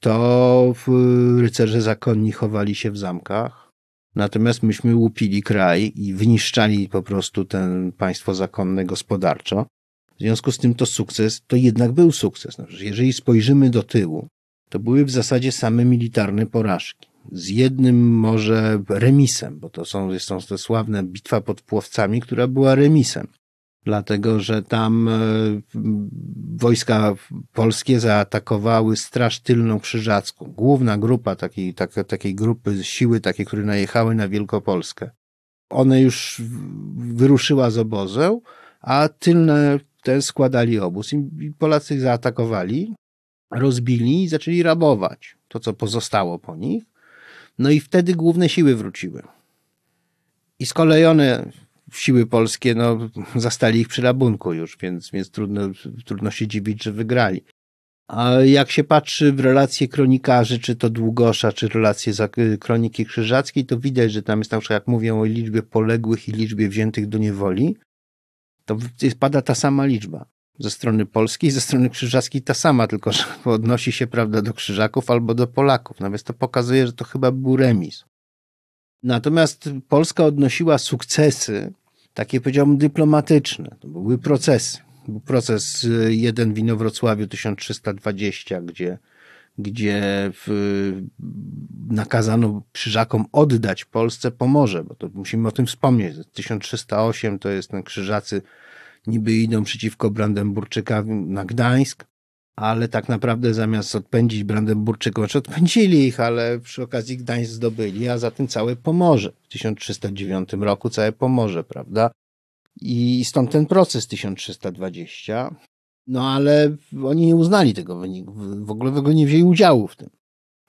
to rycerze zakonni chowali się w zamkach, natomiast myśmy łupili kraj i wyniszczali po prostu ten państwo zakonne gospodarczo. W związku z tym to sukces, to jednak był sukces. Znaczy, jeżeli spojrzymy do tyłu, to były w zasadzie same militarne porażki z jednym może remisem, bo to są, są te sławne bitwa pod Płowcami, która była remisem. Dlatego, że tam e, wojska polskie zaatakowały Straż Tylną Krzyżacką. Główna grupa takiej, tak, takiej grupy siły, takie, które najechały na Wielkopolskę. One już wyruszyła z obozu, a tylne te składali obóz i Polacy zaatakowali, rozbili i zaczęli rabować to, co pozostało po nich. No i wtedy główne siły wróciły. I skolejone siły polskie, no, <laughs> zastali ich przy rabunku już, więc, więc trudno, trudno się dziwić, że wygrali. A jak się patrzy w relacje kronikarzy, czy to Długosza, czy relacje kroniki krzyżackiej, to widać, że tam jest na przykład, jak mówią o liczbie poległych i liczbie wziętych do niewoli, to pada ta sama liczba ze strony polskiej, ze strony krzyżackiej ta sama, tylko że <laughs> odnosi się, prawda, do krzyżaków albo do Polaków. Natomiast to pokazuje, że to chyba był remis. Natomiast Polska odnosiła sukcesy, takie powiedziałbym dyplomatyczne. To były procesy. Był proces y, jeden w Inowrocławiu 1320, gdzie, gdzie w, nakazano krzyżakom oddać Polsce Pomorze, bo to musimy o tym wspomnieć. 1308 to jest ten krzyżacy niby idą przeciwko Brandenburczykom na Gdańsk, ale tak naprawdę zamiast odpędzić Brandenburczyków, znaczy odpędzili ich, ale przy okazji Gdańsk zdobyli, a za tym całe Pomorze. W 1309 roku całe Pomorze, prawda? I stąd ten proces 1320. No ale oni nie uznali tego wyniku, w ogóle w ogóle nie wzięli udziału w tym.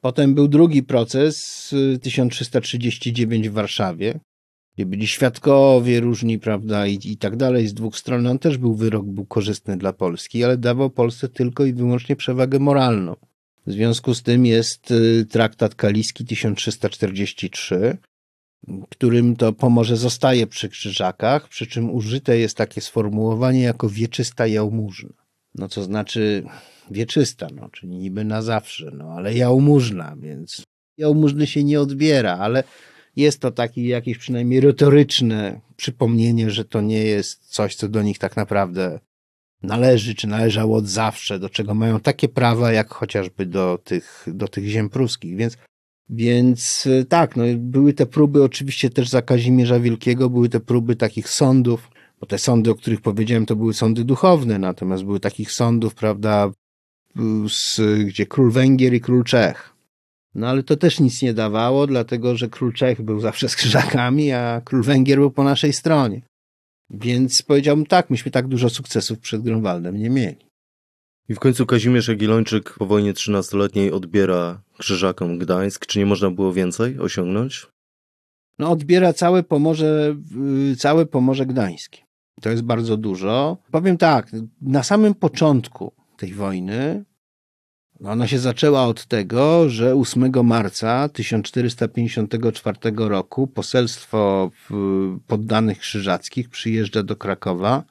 Potem był drugi proces 1339 w Warszawie, byli świadkowie różni, prawda, i, i tak dalej z dwóch stron. On też był wyrok, był korzystny dla Polski, ale dawał Polsce tylko i wyłącznie przewagę moralną. W związku z tym jest y, traktat kaliski 1343, którym to pomoże zostaje przy krzyżakach, przy czym użyte jest takie sformułowanie jako wieczysta jałmużna. No co znaczy wieczysta, no, czyli niby na zawsze, no ale jałmużna, więc jałmużny się nie odbiera, ale jest to takie jakieś przynajmniej retoryczne przypomnienie, że to nie jest coś, co do nich tak naprawdę należy, czy należało od zawsze, do czego mają takie prawa, jak chociażby do tych, do tych ziem pruskich. Więc, więc tak, no, były te próby oczywiście też za Kazimierza Wielkiego, były te próby takich sądów, bo te sądy, o których powiedziałem, to były sądy duchowne, natomiast były takich sądów, prawda, z, gdzie król Węgier i król Czech no ale to też nic nie dawało, dlatego że król Czech był zawsze z krzyżakami, a król Węgier był po naszej stronie. Więc powiedziałbym tak, myśmy tak dużo sukcesów przed Grunwaldem nie mieli. I w końcu Kazimierz Jagiellończyk po wojnie trzynastoletniej odbiera krzyżakom Gdańsk. Czy nie można było więcej osiągnąć? No odbiera całe Pomorze, całe Pomorze Gdańskie. To jest bardzo dużo. Powiem tak, na samym początku tej wojny ona się zaczęła od tego, że 8 marca 1454 roku poselstwo poddanych krzyżackich przyjeżdża do Krakowa,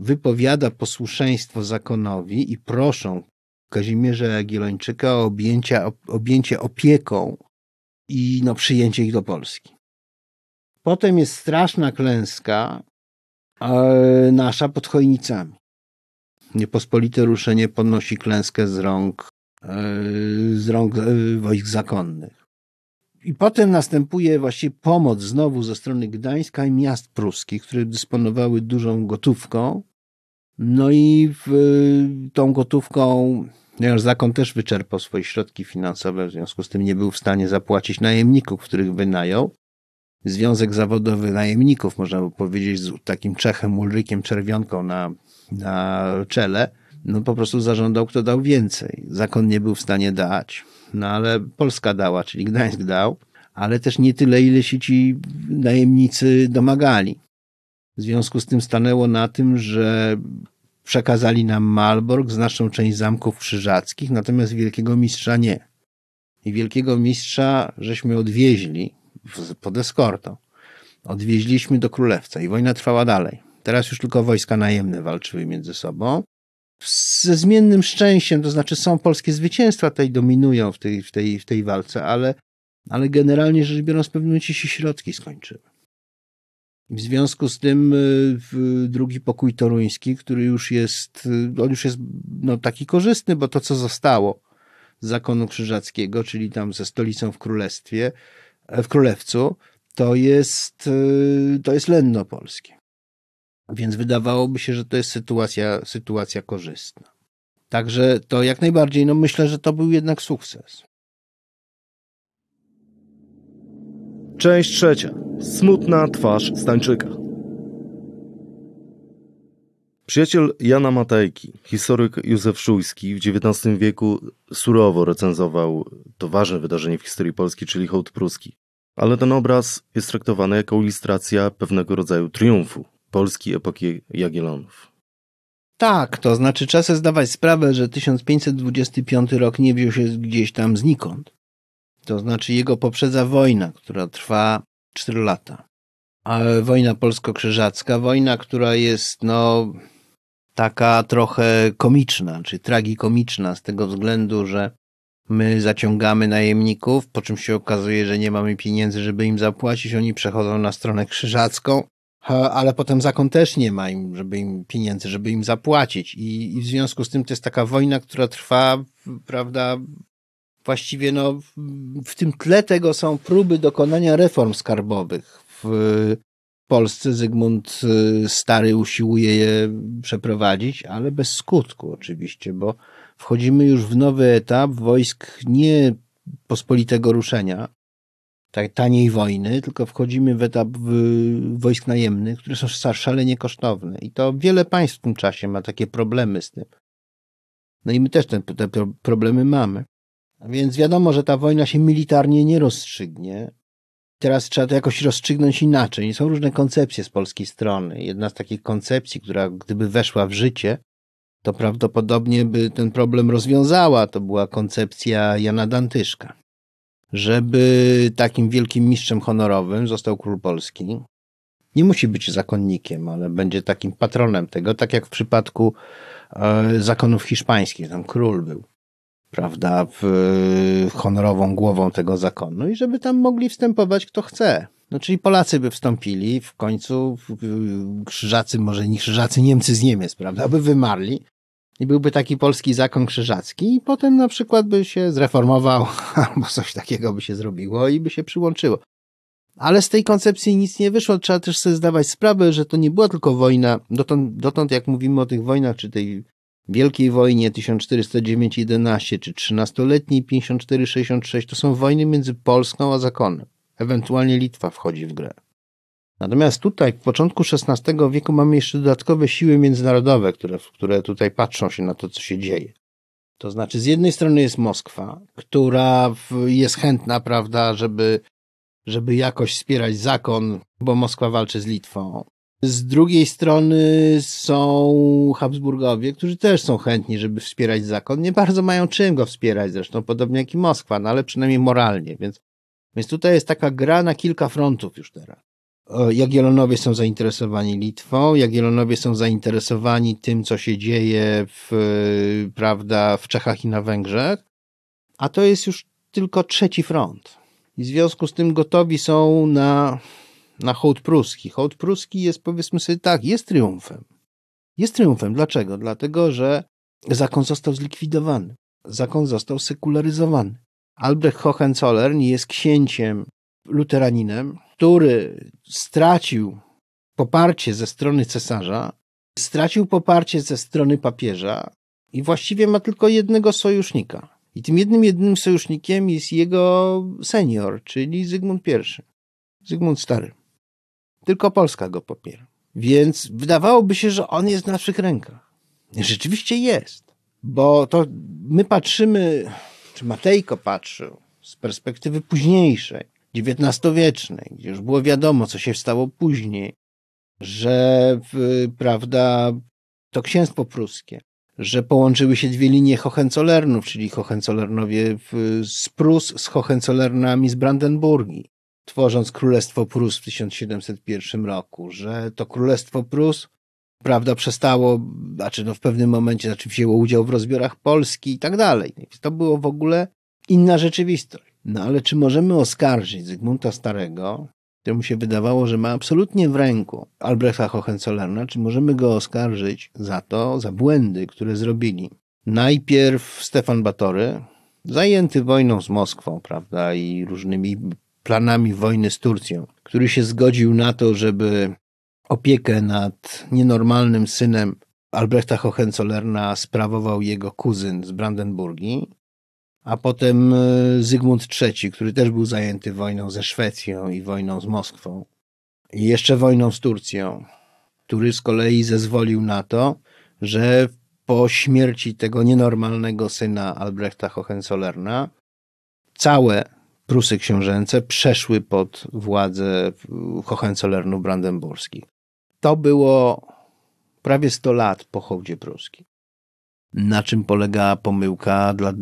wypowiada posłuszeństwo zakonowi i proszą Kazimierza Jagiellończyka o objęcie, objęcie opieką i no, przyjęcie ich do Polski. Potem jest straszna klęska e, nasza pod Chojnicami. Niepospolite ruszenie podnosi klęskę z rąk, e, z rąk e, wojsk zakonnych. I potem następuje właśnie pomoc znowu ze strony Gdańska i miast pruskich, które dysponowały dużą gotówką. No i w, tą gotówką, ponieważ zakon też wyczerpał swoje środki finansowe, w związku z tym nie był w stanie zapłacić najemników, których wynajął. Związek Zawodowy Najemników, można by powiedzieć, z takim Czechem Ulrykiem Czerwionką na na czele, no po prostu zażądał, kto dał więcej. Zakon nie był w stanie dać, no ale Polska dała, czyli Gdańsk dał, ale też nie tyle, ile się ci najemnicy domagali. W związku z tym stanęło na tym, że przekazali nam Malbork, znaczną część zamków krzyżackich, natomiast Wielkiego Mistrza nie. I Wielkiego Mistrza żeśmy odwieźli pod eskortą. Odwieźliśmy do Królewca i wojna trwała dalej. Teraz już tylko wojska najemne walczyły między sobą. Ze zmiennym szczęściem, to znaczy są polskie zwycięstwa tutaj dominują w tej, w tej, w tej walce, ale, ale generalnie rzecz biorąc, w pewnym momencie się środki skończyły. W związku z tym y, drugi pokój toruński, który już jest, y, on już jest no, taki korzystny, bo to, co zostało z zakonu krzyżackiego, czyli tam ze stolicą w królestwie, w królewcu, to jest, y, to jest lenno polskie. Więc wydawałoby się, że to jest sytuacja, sytuacja korzystna. Także to jak najbardziej, no myślę, że to był jednak sukces. Część trzecia. Smutna twarz Stańczyka. Przyjaciel Jana Matejki, historyk Józef Szujski w XIX wieku surowo recenzował to ważne wydarzenie w historii Polski, czyli hołd pruski. Ale ten obraz jest traktowany jako ilustracja pewnego rodzaju triumfu, Polski epoki Jagiellonów. Tak, to znaczy trzeba sobie zdawać sprawę, że 1525 rok nie wziął się gdzieś tam znikąd. To znaczy jego poprzedza wojna, która trwa 4 lata. A wojna polsko-krzyżacka, wojna, która jest no taka trochę komiczna, czy tragikomiczna z tego względu, że My zaciągamy najemników, po czym się okazuje, że nie mamy pieniędzy, żeby im zapłacić. Oni przechodzą na stronę krzyżacką, ale potem zakon też nie ma im, żeby im pieniędzy, żeby im zapłacić. I, I, w związku z tym to jest taka wojna, która trwa, prawda, właściwie no, w tym tle tego są próby dokonania reform skarbowych. W Polsce Zygmunt y, Stary usiłuje je przeprowadzić, ale bez skutku oczywiście, bo wchodzimy już w nowy etap wojsk nie pospolitego ruszenia, tak taniej wojny, tylko wchodzimy w etap wojsk najemnych, które są szalenie kosztowne. I to wiele państw w tym czasie ma takie problemy z tym. No i my też te, te problemy mamy. A więc wiadomo, że ta wojna się militarnie nie rozstrzygnie. Teraz trzeba to jakoś rozstrzygnąć inaczej. Są różne koncepcje z polskiej strony. Jedna z takich koncepcji, która gdyby weszła w życie, to prawdopodobnie by ten problem rozwiązała. To była koncepcja Jana Dantyszka. Żeby takim wielkim mistrzem honorowym został król Polski. Nie musi być zakonnikiem, ale będzie takim patronem tego, tak jak w przypadku e, zakonów hiszpańskich. Tam król był prawda, w, honorową głową tego zakonu i żeby tam mogli wstępować kto chce. No czyli Polacy by wstąpili, w końcu krzyżacy, może nie krzyżacy, Niemcy z Niemiec, prawda, by wymarli i byłby taki polski zakon krzyżacki i potem na przykład by się zreformował <laughs> albo coś takiego by się zrobiło i by się przyłączyło. Ale z tej koncepcji nic nie wyszło. Trzeba też sobie zdawać sprawę, że to nie była tylko wojna. Dotąd, dotąd jak mówimy o tych wojnach, czy tej Wielkiej Wojnie 1409-11 czy 13-letniej 54-66 to są wojny między Polską a zakonem. Ewentualnie Litwa wchodzi w grę. Natomiast tutaj, w początku XVI wieku, mamy jeszcze dodatkowe siły międzynarodowe, które, które tutaj patrzą się na to, co się dzieje. To znaczy, z jednej strony jest Moskwa, która jest chętna, prawda, żeby, żeby jakoś wspierać zakon, bo Moskwa walczy z Litwą. Z drugiej strony są Habsburgowie, którzy też są chętni, żeby wspierać zakon. Nie bardzo mają czym go wspierać zresztą, podobnie jak i Moskwa, no ale przynajmniej moralnie. Więc, więc tutaj jest taka gra na kilka frontów już teraz. Jagiellonowie są zainteresowani Litwą, Jagiellonowie są zainteresowani tym, co się dzieje w, prawda, w Czechach i na Węgrzech, a to jest już tylko trzeci front. I w związku z tym gotowi są na na hołd pruski. Hołd pruski jest, powiedzmy sobie tak, jest triumfem. Jest triumfem. Dlaczego? Dlatego, że zakon został zlikwidowany. Zakon został sekularyzowany. Albrecht Hohenzollern jest księciem luteraninem, który stracił poparcie ze strony cesarza, stracił poparcie ze strony papieża i właściwie ma tylko jednego sojusznika. I tym jednym, jednym sojusznikiem jest jego senior, czyli Zygmunt I. Zygmunt Stary. Tylko Polska go popiera. Więc wydawałoby się, że on jest w naszych rękach. Rzeczywiście jest, bo to my patrzymy, czy Matejko patrzył z perspektywy późniejszej, XIX-wiecznej, gdzie już było wiadomo, co się stało później, że prawda, to księstwo pruskie, że połączyły się dwie linie Hohenzollernów, czyli Hohenzollernowie z Prus z Hohenzollernami z Brandenburgii, tworząc Królestwo Prus w 1701 roku, że to Królestwo Prus, prawda, przestało, znaczy no w pewnym momencie, znaczy wzięło udział w rozbiorach Polski i tak dalej. To było w ogóle inna rzeczywistość. No ale czy możemy oskarżyć Zygmunta Starego, któremu się wydawało, że ma absolutnie w ręku Albrechta Hohenzollerna, czy możemy go oskarżyć za to, za błędy, które zrobili? Najpierw Stefan Batory, zajęty wojną z Moskwą, prawda, i różnymi planami wojny z Turcją, który się zgodził na to, żeby opiekę nad nienormalnym synem Albrechta Hohenzollerna sprawował jego kuzyn z Brandenburgii, a potem e, Zygmunt III, który też był zajęty wojną ze Szwecją i wojną z Moskwą, i jeszcze wojną z Turcją, który z kolei zezwolił na to, że po śmierci tego nienormalnego syna Albrechta Hohenzollerna całe Prusy książęce przeszły pod władzę Hohenzollernów brandenburskich. To było prawie 100 lat po hołdzie pruskim. Na czym polegała pomyłka dla,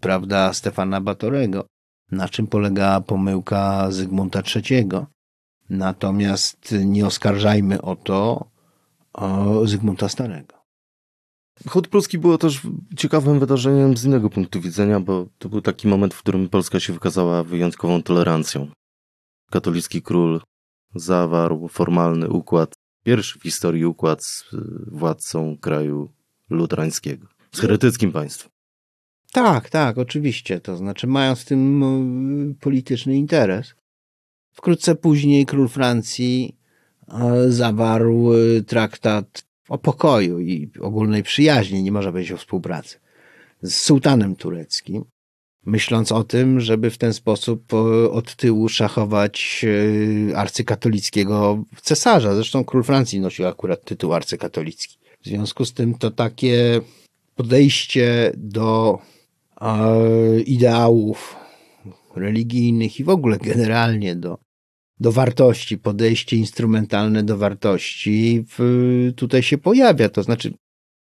prawda, Stefana Batorego? Na czym polegała pomyłka Zygmunta III? Natomiast nie oskarżajmy o to o Zygmunta Starego. Chód pruski było też ciekawym wydarzeniem z innego punktu widzenia, bo to był taki moment, w którym Polska się wykazała wyjątkową tolerancją. Katolicki król zawarł formalny układ, pierwszy w historii układ z władcą kraju luterańskiego, z heretyckim państwem. Tak, tak, oczywiście. To znaczy, mając w tym y, polityczny interes. Wkrótce później król Francji e, zawarł y, traktat o pokoju i ogólnej przyjaźni, nie może być o współpracy, z sułtanem tureckim, myśląc o tym, żeby w ten sposób e, od tyłu szachować e, arcykatolickiego cesarza. Zresztą król Francji nosił akurat tytuł arcykatolicki. W związku z tym to takie podejście do e, ideałów religijnych i w ogóle generalnie do do wartości, podejście instrumentalne do wartości w, tutaj się pojawia. To znaczy,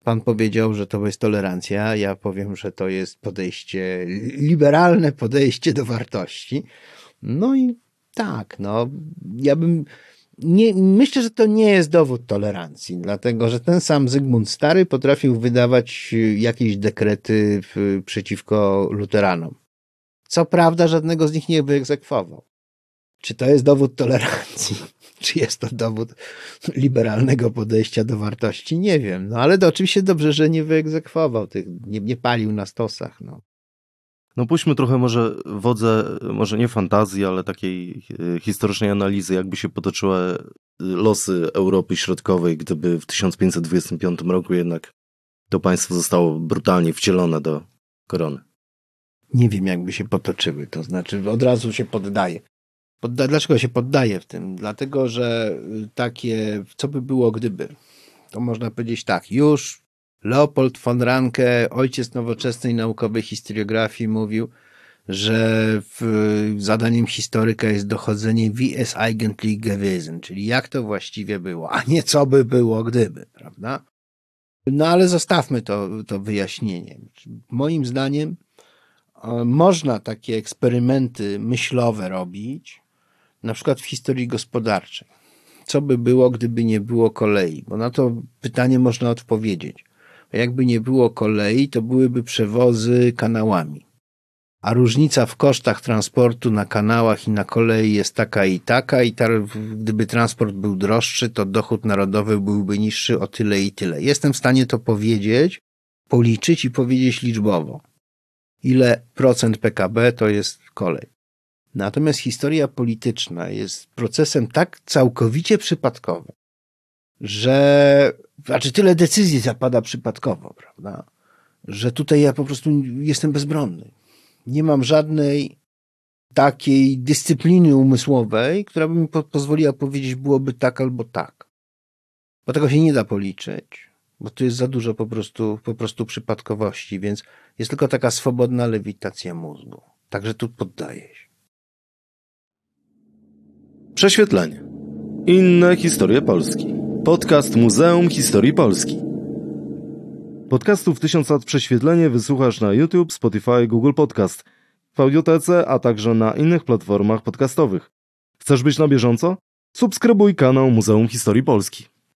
pan powiedział, że to jest tolerancja, ja powiem, że to jest podejście, liberalne podejście do wartości. No i tak, no, ja bym, nie, myślę, że to nie jest dowód tolerancji, dlatego że ten sam Zygmunt Stary potrafił wydawać jakieś dekrety w, przeciwko luteranom. Co prawda, żadnego z nich nie wyegzekwował. Czy to jest dowód tolerancji? <laughs> Czy jest to dowód liberalnego podejścia do wartości? Nie wiem. No ale to oczywiście dobrze, że nie wyegzekwował tych, nie, nie palił na stosach. No. No puśćmy trochę może wodze, może nie fantazji, ale takiej e, historycznej analizy, jakby się potoczyły losy Europy Środkowej, gdyby w 1525 roku jednak to państwo zostało brutalnie wcielone do korony. Nie wiem, jakby się potoczyły, to znaczy od razu się poddaje. Podda Dlaczego się poddaje w tym? Dlatego, że takie, co by było gdyby? To można powiedzieć tak, już Leopold von Ranke, ojciec nowoczesnej naukowej historiografii, mówił, że zadaniem historyka jest dochodzenie wie es eigentlich gewesen, czyli jak to właściwie było, a nie co by było gdyby, prawda? No ale zostawmy to, to wyjaśnienie. Moim zdaniem e, można takie eksperymenty myślowe robić, na przykład w historii gospodarczej. Co by było, gdyby nie było kolei? Bo na to pytanie można odpowiedzieć. Jakby nie było kolei, to byłyby przewozy kanałami. A różnica w kosztach transportu na kanałach i na kolei jest taka i taka, i ta, gdyby transport był droższy, to dochód narodowy byłby niższy o tyle i tyle. Jestem w stanie to powiedzieć, policzyć i powiedzieć liczbowo. Ile procent PKB to jest kolej. Natomiast historia polityczna jest procesem tak całkowicie przypadkowym, że, znaczy tyle decyzji zapada przypadkowo, prawda? Że tutaj ja po prostu jestem bezbronny. Nie mam żadnej takiej dyscypliny umysłowej, która by mi po pozwoliła powiedzieć, byłoby tak albo tak. Bo tego się nie da policzyć, bo tu jest za dużo po prostu, po prostu przypadkowości, więc jest tylko taka swobodna lewitacja mózgu. Także tu poddaję się. Prześwietlenie. Inne historie Polski. Podcast Muzeum Historii Polski. Podcastów 1000 lat prześwietlenie wysłuchasz na YouTube, Spotify, Google Podcast, w Audiotece, a także na innych platformach podcastowych. Chcesz być na bieżąco? Subskrybuj kanał Muzeum Historii Polski.